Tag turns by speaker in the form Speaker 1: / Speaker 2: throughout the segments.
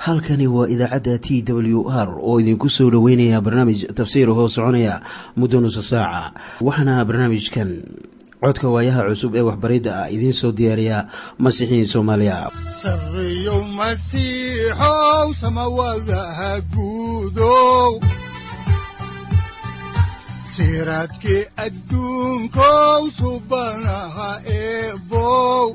Speaker 1: halkani waa idaacadda t w r oo idinku soo dhoweynaya barnaamij tafsiir hoo soconaya muddo nusa saaca waxaana barnaamijkan codka waayaha cusub ee waxbaridda ah idiin soo diyaariya masiixiin soomaaliya.
Speaker 2: Guudow siraadkii adduunkow subanaha eebow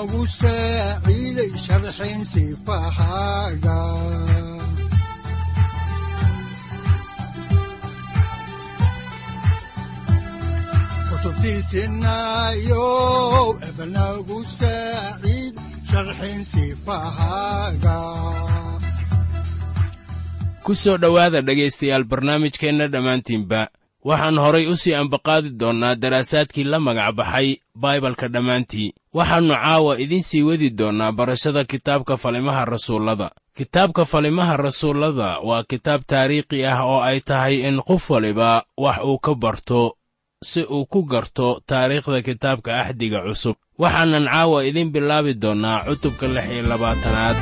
Speaker 2: udnogu saaciiday
Speaker 3: ku soo dhowaada dhegaystayaal barnaamijkeenna dhammaantiinba waxaan horay u sii ambaqaadi doonnaa daraasaadkii la magac baxay baibalka dhammaantii. Waxaannu caawa idiin sii wadi doonnaa barashada kitaabka falimaha rasuullada. Kitaabka falimaha rasuullada waa kitaab taariikhi ah oo ay tahay in qof waliba wax uu ka barto si uu ku garto taariikhda kitaabka axdiga cusub. Waxaanan caawa idiin bilaabi doonnaa cutubka lix iyo labaatanaad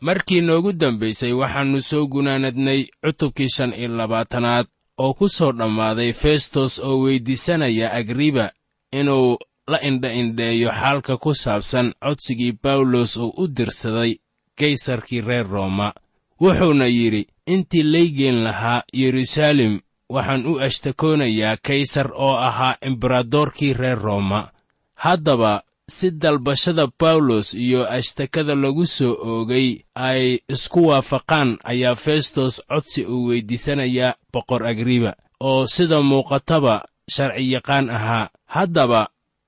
Speaker 3: markii noogu dambaysay waxaannu soo gunaanadnay cutubkii shan iyo labaatanaad oo ku soo dhammaaday festos oo weyddiisanaya agriba inuu la indha-indheeyo xaalka ku saabsan codsigii bawlos uu u dirsaday kaysarkii reer rooma. Wuxuuna yidhi intii laygeen lahaa yeruusaalem waxaan u ashtakoonayaa kaysar oo ahaa embaradorkii reer rooma. Haddaba si dalbashada bawlos iyo ashtakada lagu soo oogay ay isku waafaqaan ayaa festos codsi uu weyddiisanayaa boqor agriba oo sida muuqataba sharciyaqaan ahaa. Haddaba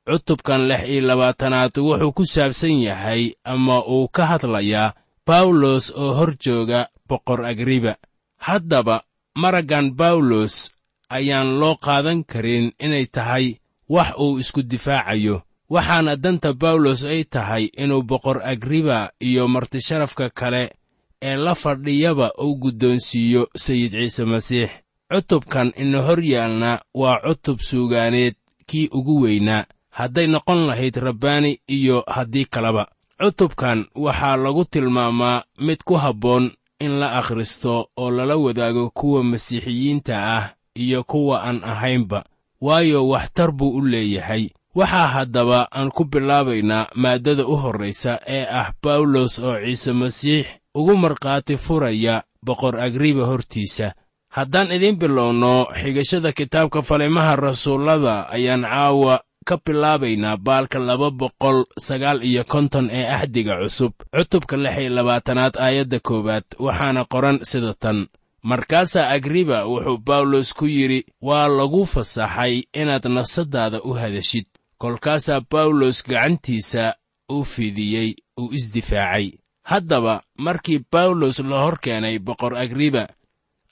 Speaker 3: cutubkan lix iyo labaatanaad wuxuu ku saabsan yahay ama uu ka hadlayaa bawlos oo hor jooga boqor agriba haddaba maraggan bawlos ayaan loo qaadan karin inay tahay wax uu isku difaacayo waxaana danta bawlos ay tahay inuu boqor agriba iyo martisharafka kale ee la fadhiyaba uu guddoonsiiyo sayid ciise masiix. Cutubkan ina hor yaalna waa cutub suugaaneed kii ugu weynaa. Hadday noqon lahayd rabbaani iyo haddii kaleba cutubkan waxaa lagu tilmaamaa mid ku habboon in la akhristo oo lala wadaago kuwa masiixiyiinta ah iyo kuwa aan ahaynba. Waayo waxtar buu u leeyahay waxaa haddaba aan ku bilaabaynaa maaddada u horraysa ee ah bawlos oo ciise masiix ugu markhaati furaya boqor agriba hortiisa. Haddaan idiin bilowno xigashada kitaabka falimaha rasuullada ayaan caawa ka bilaabaynaa baalka laba boqol sagaal iyo konton ee axdiga cusub cutubka lix iyo labaatanaad aayadda koowaad waxaana qoran sida tan. Markaasaa agriba wuxuu bawlos ku yidhi waa lagu fasaxay inaad nafsaddaada u hadashid kolkaasaa bawlos gacantiisa u fidiyey uu isdifaacay. Haddaba markii bawlos la hor keenay boqor agriba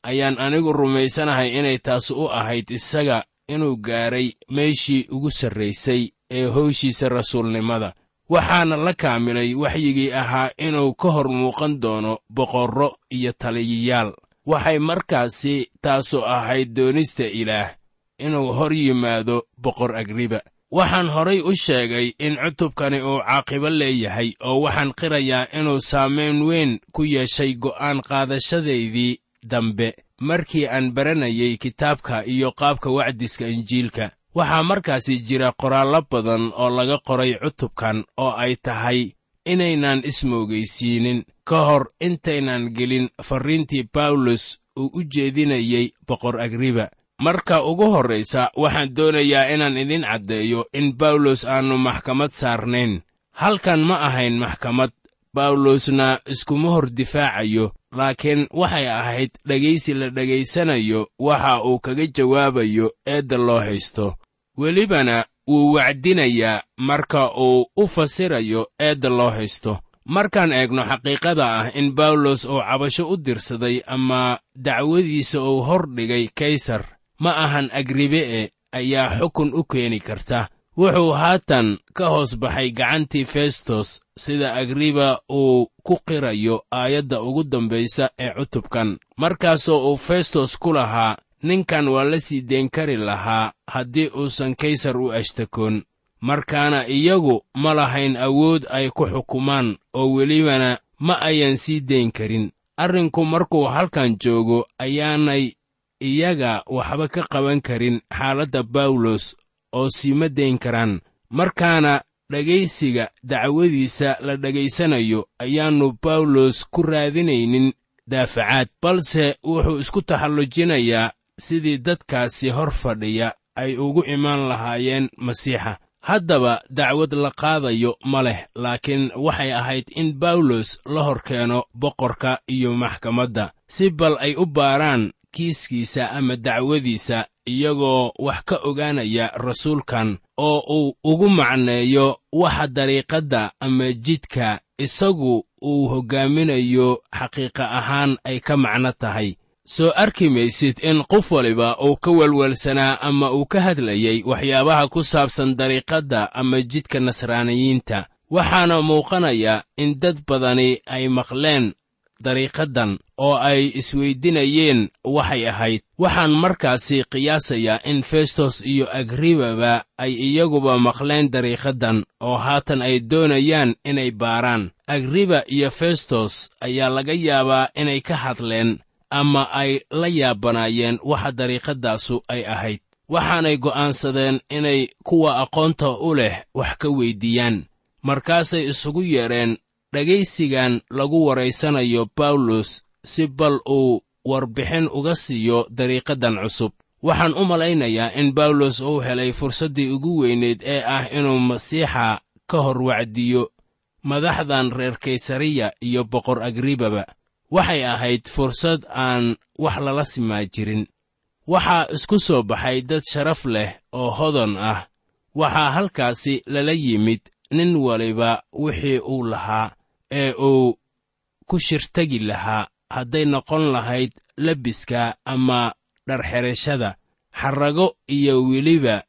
Speaker 3: ayaan anigu rumaysanahay inay taas u ahayd isaga inuu gaaray meeshii ugu sarraysay ee howshiisa rasuulnimada. Waxaana la kaamilay waxyigii ahaa inuu ka hor muuqan doono boqorro iyo taliyayaal waxay markaasi taasu ahayd doonista ilaah inuu hor yimaado boqor agriba waxaan horay u sheegay in cutubkani uu caaqibo leeyahay oo waxaan qirayaa inuu saamayn weyn ku yeeshay go'aan qaadashadaydii dambe. Markii aan baranayay kitaabka iyo qaabka wacdiska injiilka waxaa markaasi jira qoraallo badan oo laga qoray cutubkan oo ay tahay inaynan ismoogaysiinin. Ka hor intaynan gelin farriintii bawlos uu u jeedinayey boqor agriba marka ugu horraysa waxaan doonayaa inaan idin caddeeyo in bawlos aannu maxkamad saarnayn halkan ma ahayn maxkamad. Bawlosna iskuma hor difaacayo laakiin waxay ahayd dhegaysi la dhegaysanayo waxa uu kaga jawaabayo eedda loo haysto. Welibana wuu wacdinayaa marka uu u fasirayo eedda loo haysto. Markaan eegno xaqiiqada ah in bawlos uu cabasho u dirsaday ama dacwadiisa uu hor dhigay kaysar ma ahan agribe'e ayaa xukun u keeni karta. Wuxuu haatan ka hoos baxay gacantii festos sida agriba uu ku qirayo aayadda ugu dambaysa ee cutubkan. Markaasoo uu festos ku lahaa ninkan waa la sii deen kari lahaa haddii uusan kaysar u ashtakoon. Markaana iyagu ma lahayn awood ay ku xukumaan oo welibana ma ayan sii dayn karin. Arrinku markuu halkan joogo ayaanay iyaga waxba ka qaban karin xaaladda bawlos oo siima dayn karaan. Markaana dhegaysiga dacwadiisa la dhegaysanayo ayaannu bawlos ku raadinaynin daafacaad. Balse wuxuu isku taxallujinayaa sidii dadkaasi hor fadhiya ay ugu imaan lahaayeen masiixa. Haddaba dacwad la qaadayo ma leh laakiin waxay ahayd in bawlos la hor keeno boqorka iyo maxkamadda. Si bal ay u baaraan kiiskiisa ama dacwadiisa iyagoo wax ka ogaanaya rasuulkan oo uu ugu macneeyo waxa dariiqadda ama jidka isagu uu hoggaaminayo xaqiiqa ahaan ay ka macno tahay. Soo arki maysid in qof waliba uu ka welwelsanaa ama uu ka hadlayay waxyaabaha ku saabsan dariiqadda ama jidka nasraaniyiinta. Waxaana muuqanaya in dad badani ay maqleen dariiqaddan oo ay isweydinayeen waxay ahayd. Waxaan markaasi qiyaasayaa in festos iyo agribaba ay iyaguba maqleen dariiqaddan oo haatan ay doonayaan inay baaraan. Agriba iyo festos ayaa laga yaabaa inay ka hadleen ama ay la yaabanaayeen waxa dariiqaddaasu ay ahayd. Waxaanay go'aansadeen inay kuwa aqoonta u leh wax ka weyddiiyaan. Markaasay isugu yeedheen dhegaysigan lagu waraysanayo bawlos si bal uu warbixin uga siiyo dariiqaddan cusub. Waxaan u malaynayaa in bawlos uu helay fursaddii ugu weyneed ee ah inuu masiixa ka hor wacdiyo madaxdan reer kaysariya iyo boqor agribaba waxay ahayd fursad aan wax lala simaa jirin. Waxaa isku soo baxay dad sharaf leh oo hodan ah. Waxaa halkaasi lala yimid nin waliba wixii uu lahaa ee uu ku shirtagi lahaa hadday noqon lahayd lebiska ama dharxerashada xarrago iyo weliba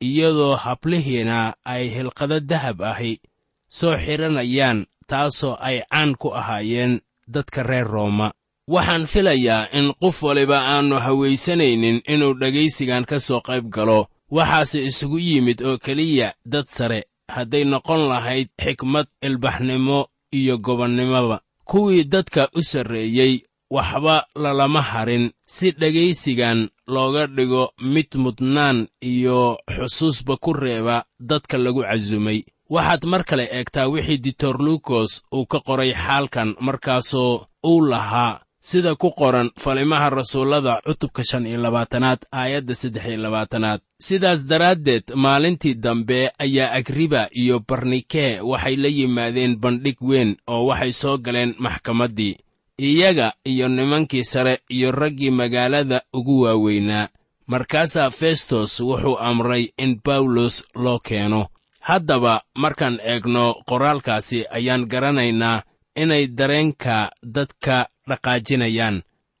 Speaker 3: iyadoo hablihiina ay hilqado dahab ahi soo xidhanayaan taasoo ay caan ku ahaayeen dadka reer rooma. Waxaan filayaa in qof waliba aannu hawaysanaynin inuu dhegaysigan ka soo qayb galo. Waxaase isugu yimid oo keliya dad sare hadday noqon lahayd xikmad ilbaxnimo iyo gobonnimoba kuwii dadka u sarreeyey waxba lalama harin. Si dhegaysigan looga dhigo mid mudnaan iyo xusuusba ku reeba dadka lagu casumay waxaad mar kale eegtaa wixii ditor lukos uu ka qoray xaalkan markaasoo uu lahaa sida ku qoran falimaha rasuullada cutubka shan iyo labaatanaad aayadda saddex iyo labaatanaad. Sidaas daraaddeed maalintii dambe ayaa agriba iyo barnike waxay la yimaadeen bandhig weyn oo waxay soo galeen maxkamaddii. Iyaga iyo nimankii sare iyo raggii magaalada ugu waaweynaa. Markaasaa festos wuxuu amray in bawlos loo keeno. Haddaba markaan eegno qoraalkaasi ayaan garanaynaa inay dareenka dadka dhaqaajinayaan.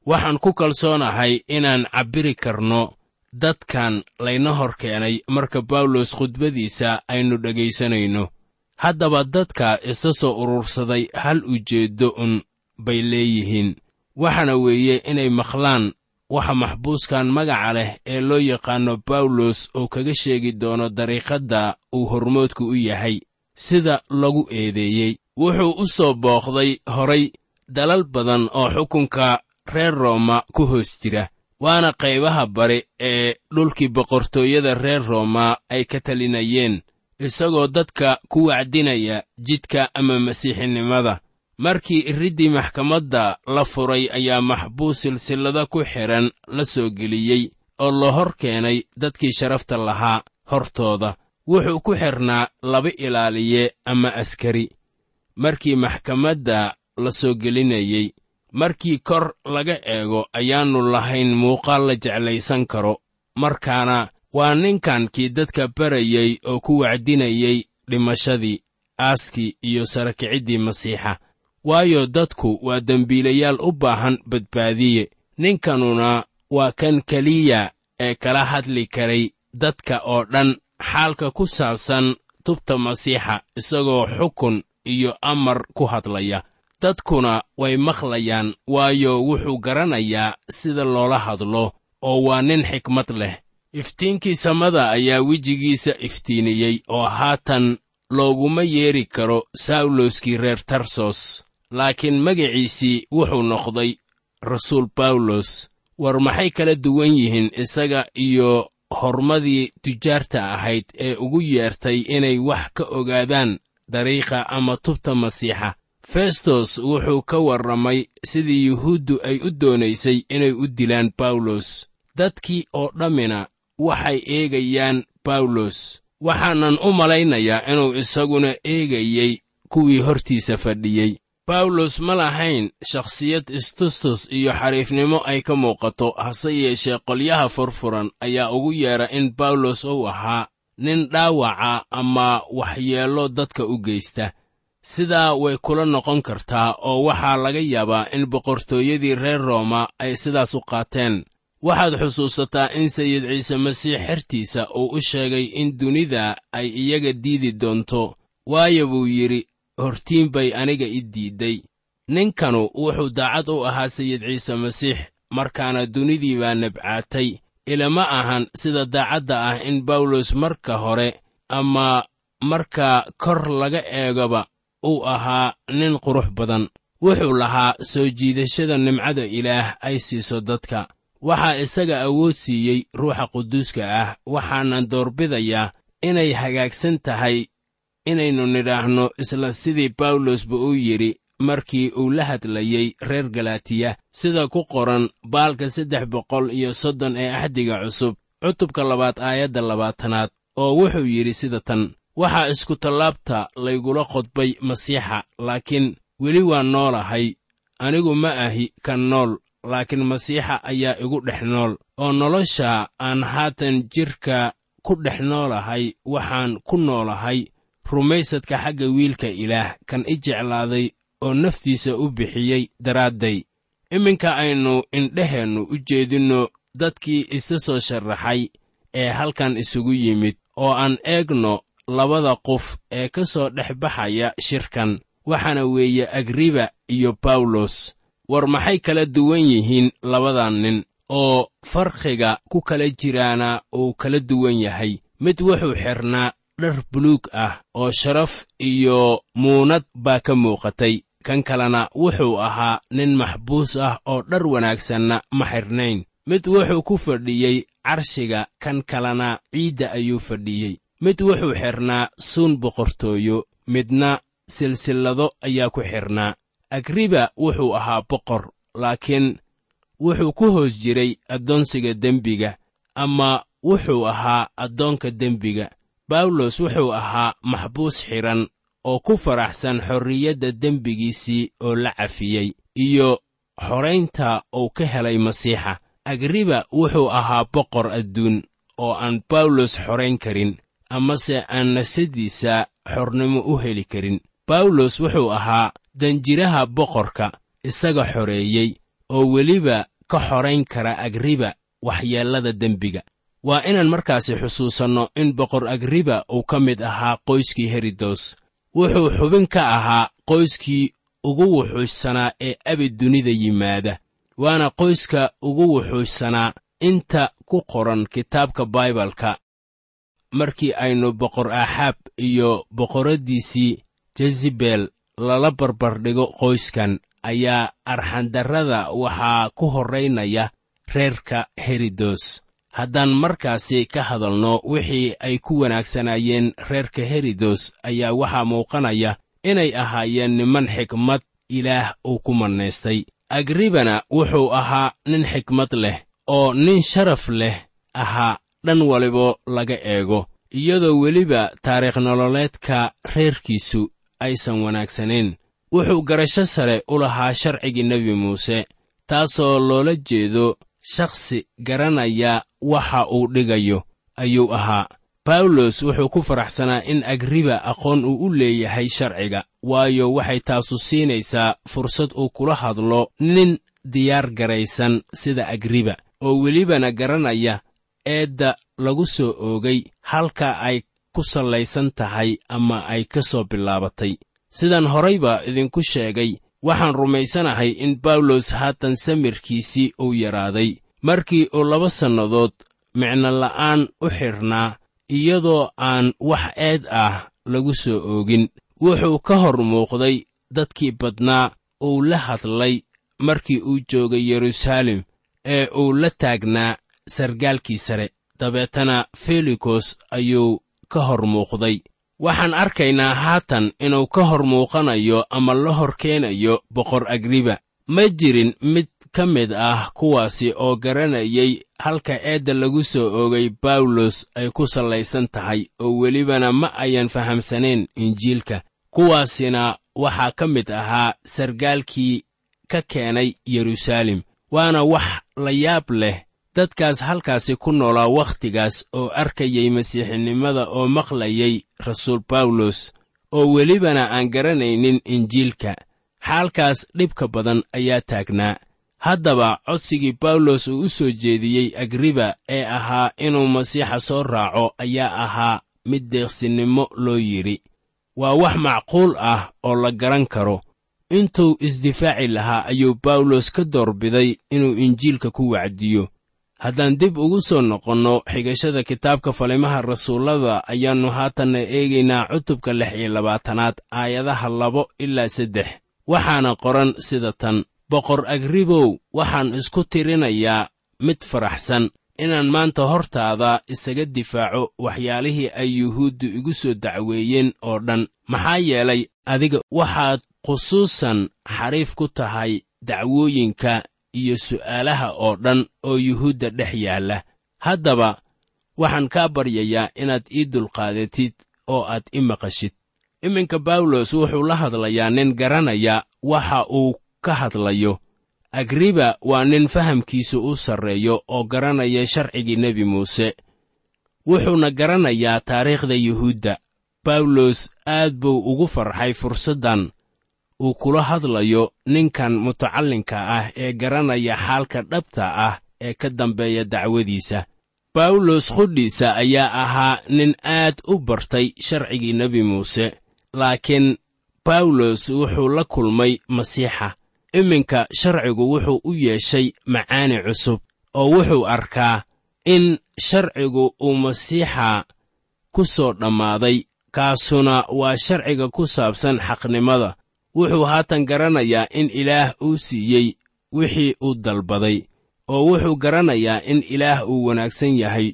Speaker 3: Waxaan ku kalsoonahay inaan cabbiri karno dadkan layna hor keenay marka bawlos khudbadiisa aynu dhegaysanayno haddaba dadka isa soo urursaday hal ujeeddo un bay leeyihiin. Waxaana weeye inay maqlaan waxa maxbuuskan magaca leh ee loo yaqaanno bawlos oo kaga sheegi doono dariiqadda uu hormoodku u yahay. Sida lagu eedeeyey wuxuu u soo booqday horay dalal badan oo xukunka reer rooma ku hoos jira waana qaybaha bari ee dhulkii boqortooyada reer rooma ay ka talinayeen isagoo dadka ku wacdinaya jidka ama masiixinimada. Markii iriddii maxkamadda la furay ayaa maxbuus silsillada ku xidhan la soo geliyey oo la hor keenay dadkii sharafta lahaa hortooda. Wuxuu ku xidhnaa laba ilaaliye ama askari. Markii maxkamadda la soo gelinayey. Markii kor laga eego ayaannu lahayn muuqaal la jeclaysan karo. Markaana waa ninkankii dadka barayey oo ku wacdinayey dhimashadii aaskii iyo sarakiciddii masiixa. Waayo dadku waa dembiilayaal u baahan badbaadiye. Ninkanuna waa kan keliya ee kala hadli karay dadka oo dhan xaalka ku saabsan tubta masiixa isagoo xukun iyo amar ku hadlaya dadkuna way maqlayaan waayo wuxuu garanayaa sida loola hadlo oo waa nin xikmad leh. Iftiinkii samada ayaa wejigiisa iftiiniyey oo haatan looguma yeedhi karo sawloskii reer tarsos. Laakiin magaciisii wuxuu noqday rasuul bawlos war maxay kala duwan yihiin isaga iyo hormadii tujaarta ahayd ee ugu yeertay inay wax ka ogaadaan dariiqa ama tubta masiixa festos wuxuu ka warramay sidii yuhuuddu ay u doonaysay inay u dilaan bawlos dadkii oo dhammina waxay eegayaan bawlos waxaanan u malaynayaa inuu isaguna eegayey kuwii hortiisa fadhiyey bawlos ma lahayn shakhsiyad istustus iyo xariifnimo ay ka muuqato hase yeeshee qolyaha furfuran ayaa ugu yeedha in bawlos uu ahaa nin dhaawaca ama waxyeello dadka u geysta sidaa way kula noqon kartaa oo waxaa laga yaabaa in boqortooyadii reer rooma ay sidaas u qaateen. Waxaad xusuusataa in sayid ciise masiix xertiisa uu u sheegay in dunida ay iyaga diidi doonto waayo buu yidhi hortiin bay aniga i diidday ninkanu wuxuu daacad u ahaa sayid ciise masiix markaana dunidii baa nabcaatay ilama ahan sida daacadda ah in bawlos marka hore ama marka kor laga eegaba uu ahaa nin qurux badan. Wuxuu lahaa soo jiidashada nimcada ilaah ay siiso dadka. Waxaa isaga awood siiyey ruuxa quduuska ah waxaanan doorbidayaa inay hagaagsan tahay inaynu nidhaahno isla sidii bawlosba uu yidhi markii uu la hadlayey reer galatiya sida ku qoran baalka saddex boqol iyo soddon ee axdiga cusub cutubka labaad aayadda labaatanaad oo wuxuu yidhi sida tan waxaa iskutallaabta laygula qodbay masiixa laakiin weli waan noolahay anigu ma ahi kan nool laakiin masiixa ayaa igu dhex nool. Oo nolosha aan haatan jidhka ku dhex noolahay waxaan ku noolahay rumaysadka xagga wiilka ilaah kan i jeclaaday oo naftiisa u bixiyey daraadday. Iminka aynu indheheennu u jeedinno dadkii isa soo sharaxay ee halkan isugu yimid oo aan eegno labada qof ee ka soo dhex baxaya shirkan waxaana weeye agriba iyo bawlos war maxay kala duwan yihiin labadan nin oo farqiga ku kala jiraana uu kala duwan yahay. Mid wuxuu xidhnaa dhar buluug ah oo sharaf iyo muunad baa ka muuqatay. Kan kalena wuxuu ahaa nin maxbuus ah oo dhar wanaagsanna ma xidhnayn mid wuxuu ku fadhiyey carshiga kan kalena ciidda ayuu fadhiyey mid wuxuu xidhnaa suun boqortooyo midna silsillado ayaa ku xidhnaa agriba wuxuu ahaa boqor laakiin wuxuu ku hoos jiray addoonsiga dembiga ama wuxuu ahaa addoonka dembiga. Bawlos wuxuu ahaa maxbuus xidhan oo ku faraxsan xorriyadda dembigiisii oo la cafiyey iyo xoraynta uu ka helay masiixa. Agriba wuxuu ahaa boqor adduun oo aan bawlos xorayn karin amase aan nafsadiisa xornimo u heli karin. Bawlos wuxuu ahaa danjiraha boqorka isaga xoreeyey oo weliba ka xorayn kara agriba waxyeellada dembiga. Waa inaan markaasi xusuusanno in boqor agriba uu ka mid ahaa qoyskii herodos wuxuu xubin ka ahaa qoyskii ugu wuxuushsanaa ee abid dunida yimaada waana qoyska ugu wuxuushsanaa inta ku qoran kitaabka baibalka markii aynu boqor aaxaab iyo boqorraddiisii jezebel lala barbardhigo qoyskan ayaa arxandarrada waxaa ku horraynaya reerka herodos haddaan markaasi ka hadalno wixii ay ku wanaagsanaayeen reerka herodos ayaa waxaa muuqanaya inay ahaayeen niman xikmad ilaah uu ku mannaystay. Agribana wuxuu ahaa nin xikmad leh oo nin sharaf leh ahaa dhan walibo laga eego iyadoo weliba taariikh nololeedka reerkiisu aysan wanaagsanayn. Wuxuu garasho sare u lahaa sharcigii nebi muuse taasoo loola jeedo shakhsi garanaya waxa uu dhigayo ayuu ahaa. Bawlos wuxuu ku faraxsanaa in agriba aqoon uu u leeyahay sharciga waayo waxay taasu siinaysaa fursad uu kula hadlo nin diyaar garaysan sida agriba oo welibana garanaya eedda lagu soo oogay halka ay ku sallaysan tahay ama ay ka soo bilaabatay. Sidaan horayba idinku sheegay waxaan rumaysanahay in bawlos haatan samirkiisii uu yaraaday. Markii uu laba sannadood micno la'aan u xidhnaa iyadoo aan wax eed ah lagu soo oogin wuxuu ka hor muuqday dadkii badnaa uu la hadlay markii uu joogay yeruusaalem ee uu la taagnaa sargaalkii sare. Dabeetana felikos ayuu ka hor muuqday. Waxaan arkaynaa haatan inuu ka hor muuqanayo ama la hor keenayo boqor agriba. Ma jirin mid ka mid ah kuwaasi oo garanayay halka eedda lagu soo oogay bawlos ay ku sallaysan tahay oo welibana ma ayan fahamsanayn injiilka. Kuwaasina waxaa ka mid ahaa sargaalkii ka keenay yeruusaalem waana wax la yaab leh dadkaas halkaasi ku noolaa wakhtigaas oo arkayay masiixinimada oo maqlayay rasuul bawlos oo welibana aan garanaynin injiilka. Xaalkaas dhibka badan ayaa taagnaa. Haddaba codsigii bawlos uu u soo jeediyey agriba ee ahaa inuu masiixa soo raaco ayaa ahaa mid deeqsinnimo loo yidhi. Waa wax macquul ah oo la garan karo. Intuu isdifaaci lahaa ayuu bawlos ka doorbiday inuu injiilka ku wacdiyo haddaan dib ugu soo noqonno xigashada kitaabka falimaha rasuullada ayaannu haatanna eegaynaa cutubka lix iyo labaatanaad aayadaha labo ilaa saddex. Waxaana qoran sida tan boqor agribow waxaan isku tirinayaa mid faraxsan inaan maanta hortaada isaga difaaco waxyaalihii ay yuhuuddu igu soo dacweeyeen oo dhan. Maxaa yeelay adiga waxaad khusuusan xariif ku tahay dacwooyinka iyo su'aalaha oo dhan oo yuhuudda dhex yaalla. Haddaba waxaan kaa baryayaa inaad ii dulqaadatid oo aad i maqashid. Iminka bawlos wuxuu la hadlayaa nin garanaya waxa uu ka hadlayo. Agriba waa nin fahamkiisu u sarreeyo oo garanaya sharcigii nebi muuse. Wuxuuna garanayaa taariikhda yuhuudda. Bawlos aad buu ugu farxay fursaddan uu kula hadlayo ninkan mutacallinka ah ee garanaya xaalka dhabta ah ee ka dambeeya dacwadiisa. Bawlos qudhiisa ayaa ahaa nin aad u bartay sharcigii nebi muuse laakiin bawlos wuxuu la kulmay masiixa. Iminka sharcigu wuxuu u yeeshay macaani cusub oo wuxuu arkaa in sharcigu uu masiixa ku soo dhammaaday kaasuna waa sharciga ku saabsan xaqnimada wuxuu haatan garanayaa in ilaah uu siiyey wixii uu dalbaday oo wuxuu garanayaa in ilaah uu wanaagsan yahay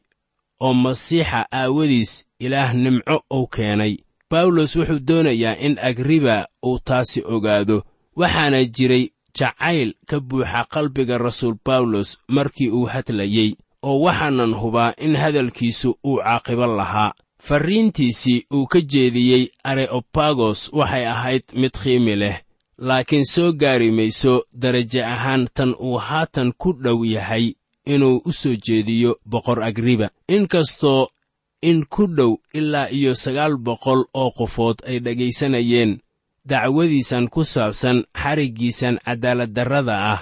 Speaker 3: oo masiixa aawadiis ilaah nimco uu keenay. Bawlos wuxuu doonayaa in agriba uu taasi ogaado waxaana jiray jacayl ka buuxa qalbiga rasuul bawlos markii uu hadlayey oo waxaanan hubaa in hadalkiisu uu caaqibo lahaa farriintiisii uu ka jeediyey areopagos waxay ahayd mid qiimi leh laakiin soo gaari mayso daraje ahaan tan uu haatan ku dhow yahay inuu u soo jeediyo boqor agriba. Inkastoo in ku dhow ilaa iyo sagaal boqol oo qofood ay dhegaysanayeen dacwadiisan ku saabsan xariggiisan cadaaladdarrada ah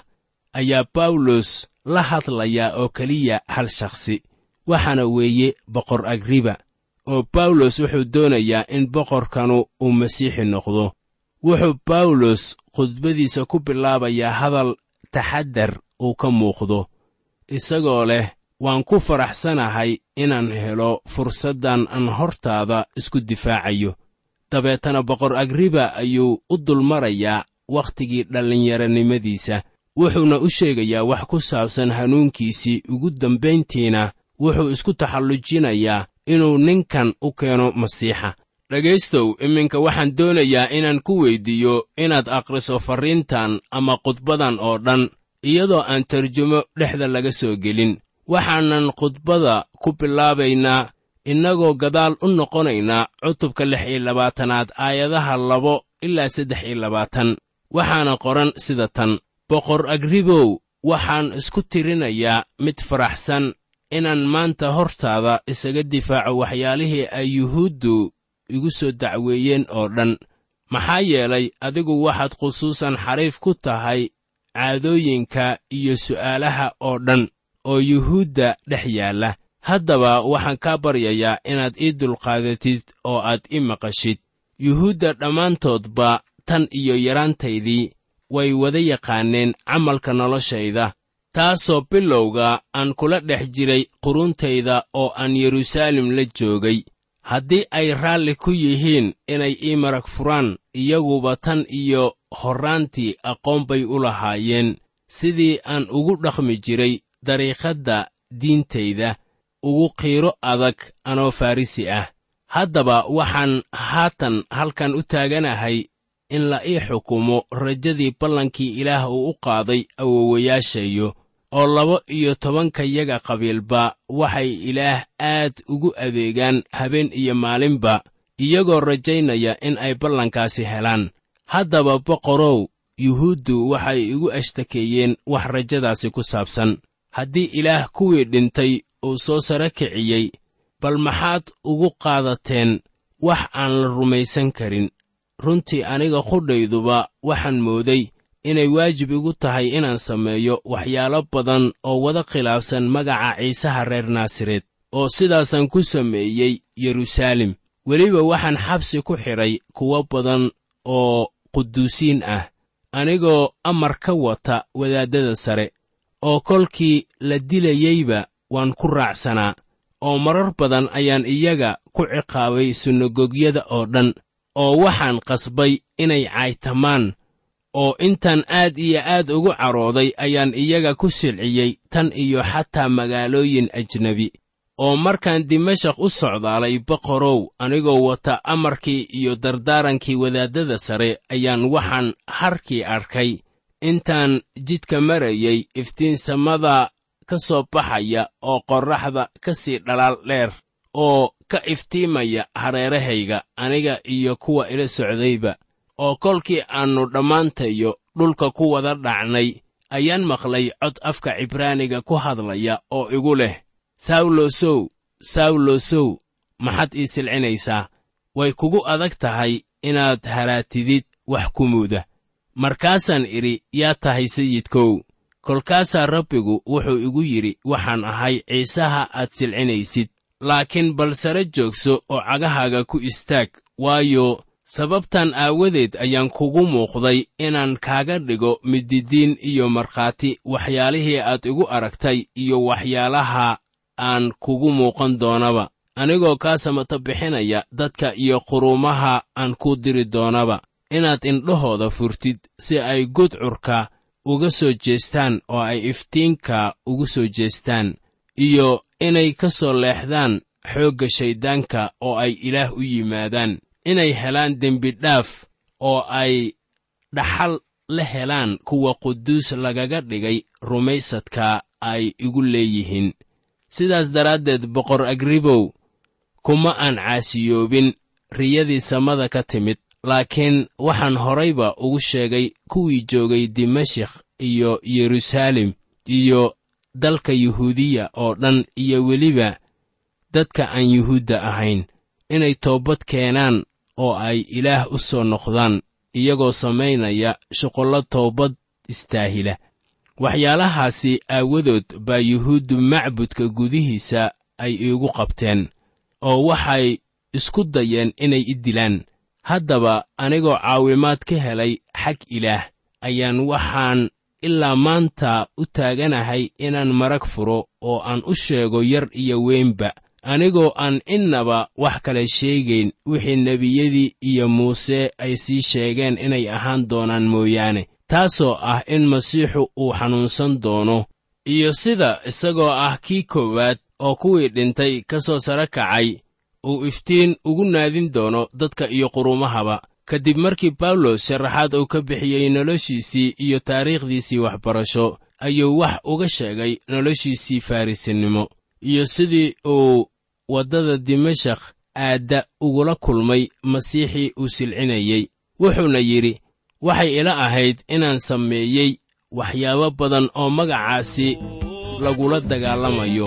Speaker 3: ayaa bawlos la hadlayaa oo keliya hal shakhsi waxaana weeye boqor agriba oo bawlos wuxuu doonayaa in boqorkanu uu masiixi noqdo. Wuxuu bawlos khudbadiisa ku bilaabayaa hadal taxaddar uu ka muuqdo. Isagoo leh waan ku faraxsanahay inaan helo fursaddan aan hortaada isku difaacayo. Dabeetana boqor agriba ayuu u dulmarayaa wakhtigii dhallinyaronimadiisa wuxuuna u sheegayaa wax ku saabsan hanuunkiisii ugu dambayntiina. Wuxuu isku taxallujinayaa inuu ninkan u keeno masiixa. Dhegaystow iminka waxaan doonayaa inaan ku weyddiiyo inaad akhriso farriintan ama khudbadan oo dhan iyadoo aan tarjumo dhexda laga soo gelin. Waxaanan khudbada ku bilaabaynaa innagoo gadaal u noqonaynaa cutubka lix iyo labaatanaad aayadaha labo ilaa saddex iyo labaatan. Waxaana qoran sida tan. Boqor agribow waxaan isku tirinayaa mid faraxsan inaan maanta hortaada isaga difaaco waxyaalihii ay yuhuuddu igu soo dacweeyeen oo dhan. Maxaa yeelay adigu waxaad khusuusan xariif ku tahay caadooyinka iyo su'aalaha oo dhan oo yuhuudda dhex yaalla. Haddaba waxaan kaa baryayaa inaad ii dulqaadatid oo aad ii maqashid. Yuhuudda dhammaantoodba tan iyo yaraantaydii way wada yaqaaneen camalka noloshayda taasoo bilowga aan kula dhex jiray quruntayda oo aan yeruusaalem la joogay. Haddii ay raalli ku yihiin inay ii marag furaan iyaguba tan iyo horraantii aqoon bay u lahaayeen. Sidii aan ugu dhaqmi jiray dariiqadda diintayda ugu qiiro adag anoo farrisi ah. Haddaba waxaan haatan halkan u taaganahay in la ii xukumo rajadii ballankii ilaah uu u qaaday awowayaashayo oo laba iyo tobankayaga qabiilba waxay ilaah aad ugu adeegaan habeen iyo maalinba iyagoo rajaynaya in ay ballankaasi helaan. Haddaba boqorow yuhuuddu waxay igu ashtakeeyeen wax rajadaasi ku saabsan. Haddii ilaah kuwii dhintay uu soo sare kiciyey bal maxaad ugu qaadateen wax aan la rumaysan karin. Runtii aniga qudhayduba waxaan mooday inay waajib igu tahay inaan sameeyo waxyaalo badan oo wada khilaafsan magaca ciisaha reer naasareed oo sidaasaan ku sameeyey yeruusaalem weliba waxaan xabsi ku xidhay kuwo badan oo quduusiin ah anigoo amar ka wata wadaaddada sare oo kolkii la dilayeyba waan ku raacsanaa oo marar badan ayaan iyaga ku ciqaabay sunagogyada oo dhan oo waxaan qasbay inay caytamaan oo intaan aad iyo aad ugu carooday ayaan iyaga ku silciyey tan iyo xataa magaalooyin ajnebi oo markaan dimashaq u socdaalay boqorow anigoo wata amarkii iyo dardaarankii wadaaddada sare ayaan waxaan harkii arkay. Intaan jidka marayey iftiinsamada ka soo baxaya oo qorraxda ka sii dhalaal dheer oo ka iftiimaya hareerahayga aniga iyo kuwa ila socdayba oo kolkii aannu dhammaantayo dhulka ku wada dhacnay ayaan maqlay cod afka cibraaniga ku hadlaya oo igu leh sawlosow sawlosow maxaad ii silcinaysaa? Way kugu adag tahay inaad haraatidid wax ku muuda. Markaasaan idhi yaa tahay sayidkow kolkaasaa rabbigu wuxuu igu yidhi waxaan ahay ciisaha aad silcinaysid laakiin bal sare joogso oo cagahaaga ku istaag waayo sababtan aawadeed ayaan kugu muuqday inaan kaaga dhigo mididiin iyo markhaati waxyaalihii aad igu aragtay iyo waxyaalaha aan kugu muuqan doonaba. Anigoo kaa samata bixinaya dadka iyo quruumaha aan kuu diri doonaba. Inaad indhahooda furtid si ay gudcurka uga soo jeestaan oo ay iftiinka ugu soo jeestaan iyo inay ka soo leexdaan xoogga shayddaanka oo ay ilaah u yimaadaan inay helaan dembidhaaf oo ay dhaxal la helaan kuwa quduus lagaga dhigay rumaysadka ay igu leeyihiin. Sidaas daraaddeed boqor agribow kuma aan caasiyoobin riyadii samada ka timid laakiin waxaan horayba ugu sheegay kuwii joogay dimashik iyo yeruusaalem iyo dalka yuhuudiya oo dhan iyo weliba dadka aan yuhuudda ahayn. Inay toobad keenaan oo ay ilaah u soo noqdaan iyagoo samaynaya shuqullo toobad istaahila. Waxyaalahaasi aawadood baa yuhuuddu macbudka gudihiisa ay iigu qabteen oo waxay isku dayeen inay i dilaan. Haddaba anigoo caawimaad ka helay xag ilaah ayaan waxaan ilaa maanta u taaganahay inaan marag furo oo aan u sheego yar iyo weynba anigoo aan innaba wax kale sheegayn wixii nebiyadii iyo muuse ay sii sheegeen inay ahaan doonaan mooyaane taasoo ah in masiixu uu xanuunsan doono. Iyo sida isagoo ah kii koowaad oo kuwii dhintay ka soo sare kacay uu iftiin ugu naadin doono dadka iyo qurumahaba. Kadib markii bawlos sharaxaad uu ka bixiyey noloshiisii iyo taariikhdiisii waxbarasho ayuu wax uga sheegay noloshiisii farrisinimo iyo sidii uu waddada dimashakh aadda ugula kulmay masiixii uu silcinayey wuxuuna yidhi waxay ila ahayd inaan sameeyey waxyaabo badan oo magacaasi lagula dagaalamayo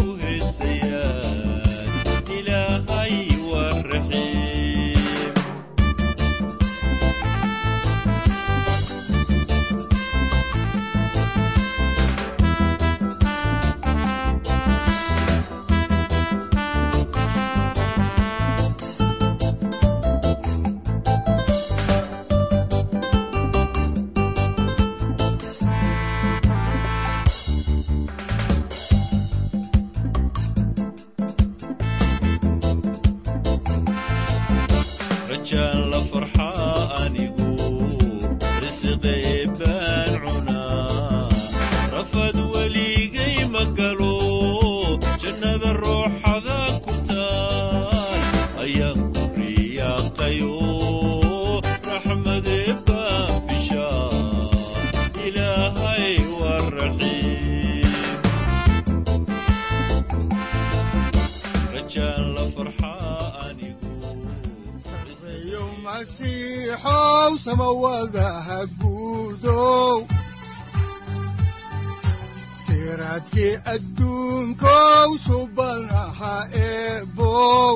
Speaker 2: siraadkii adduunkow subanaha eebow